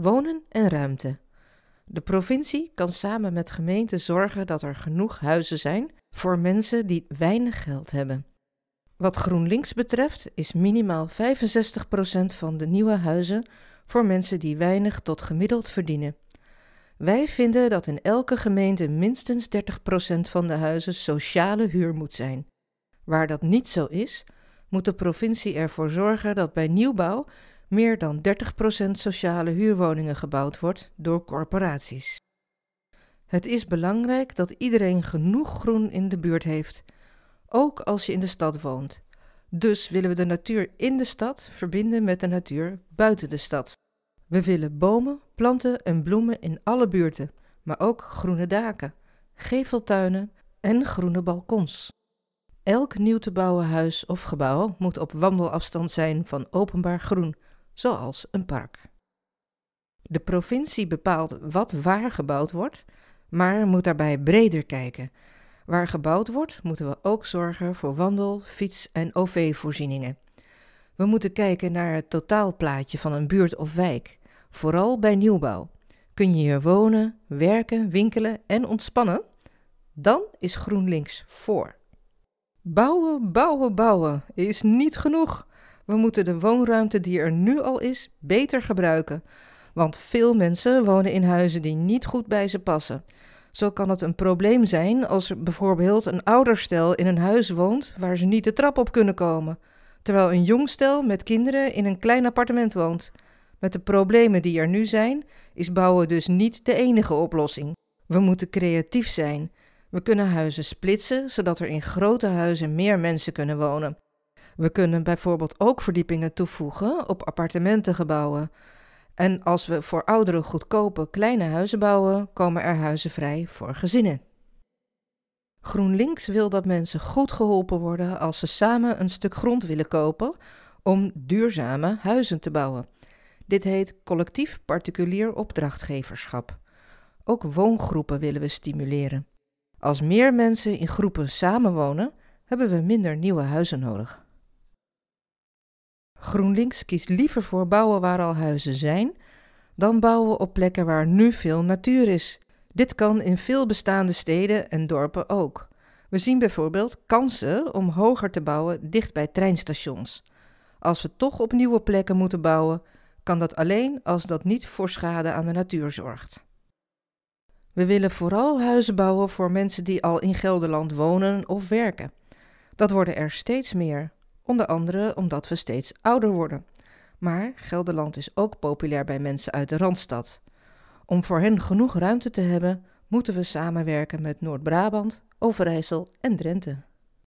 Wonen en ruimte. De provincie kan samen met gemeenten zorgen dat er genoeg huizen zijn voor mensen die weinig geld hebben. Wat GroenLinks betreft is minimaal 65% van de nieuwe huizen voor mensen die weinig tot gemiddeld verdienen. Wij vinden dat in elke gemeente minstens 30% van de huizen sociale huur moet zijn. Waar dat niet zo is, moet de provincie ervoor zorgen dat bij nieuwbouw meer dan 30% sociale huurwoningen gebouwd wordt door corporaties. Het is belangrijk dat iedereen genoeg groen in de buurt heeft, ook als je in de stad woont. Dus willen we de natuur in de stad verbinden met de natuur buiten de stad. We willen bomen, planten en bloemen in alle buurten, maar ook groene daken, geveltuinen en groene balkons. Elk nieuw te bouwen huis of gebouw moet op wandelafstand zijn van openbaar groen, zoals een park. De provincie bepaalt wat waar gebouwd wordt, maar moet daarbij breder kijken. Waar gebouwd wordt, moeten we ook zorgen voor wandel-, fiets- en OV-voorzieningen. We moeten kijken naar het totaalplaatje van een buurt of wijk, vooral bij nieuwbouw. Kun je hier wonen, werken, winkelen en ontspannen? Dan is GroenLinks voor. Bouwen, bouwen, bouwen is niet genoeg. We moeten de woonruimte die er nu al is beter gebruiken. Want veel mensen wonen in huizen die niet goed bij ze passen. Zo kan het een probleem zijn als er bijvoorbeeld een ouderstel in een huis woont waar ze niet de trap op kunnen komen, terwijl een jong stel met kinderen in een klein appartement woont. Met de problemen die er nu zijn, is bouwen dus niet de enige oplossing. We moeten creatief zijn. We kunnen huizen splitsen, zodat er in grote huizen meer mensen kunnen wonen. We kunnen bijvoorbeeld ook verdiepingen toevoegen op appartementengebouwen. En als we voor ouderen goedkope kleine huizen bouwen, komen er huizen vrij voor gezinnen. GroenLinks wil dat mensen goed geholpen worden als ze samen een stuk grond willen kopen om duurzame huizen te bouwen. Dit heet collectief particulier opdrachtgeverschap. Ook woongroepen willen we stimuleren. Als meer mensen in groepen samenwonen, hebben we minder nieuwe huizen nodig. GroenLinks kiest liever voor bouwen waar al huizen zijn, dan bouwen op plekken waar nu veel natuur is. Dit kan in veel bestaande steden en dorpen ook. We zien bijvoorbeeld kansen om hoger te bouwen dicht bij treinstations. Als we toch op nieuwe plekken moeten bouwen, kan dat alleen als dat niet voor schade aan de natuur zorgt. We willen vooral huizen bouwen voor mensen die al in Gelderland wonen of werken. Dat worden er steeds meer, onder andere omdat we steeds ouder worden. Maar Gelderland is ook populair bij mensen uit de Randstad. Om voor hen genoeg ruimte te hebben, moeten we samenwerken met Noord-Brabant, Overijssel en Drenthe.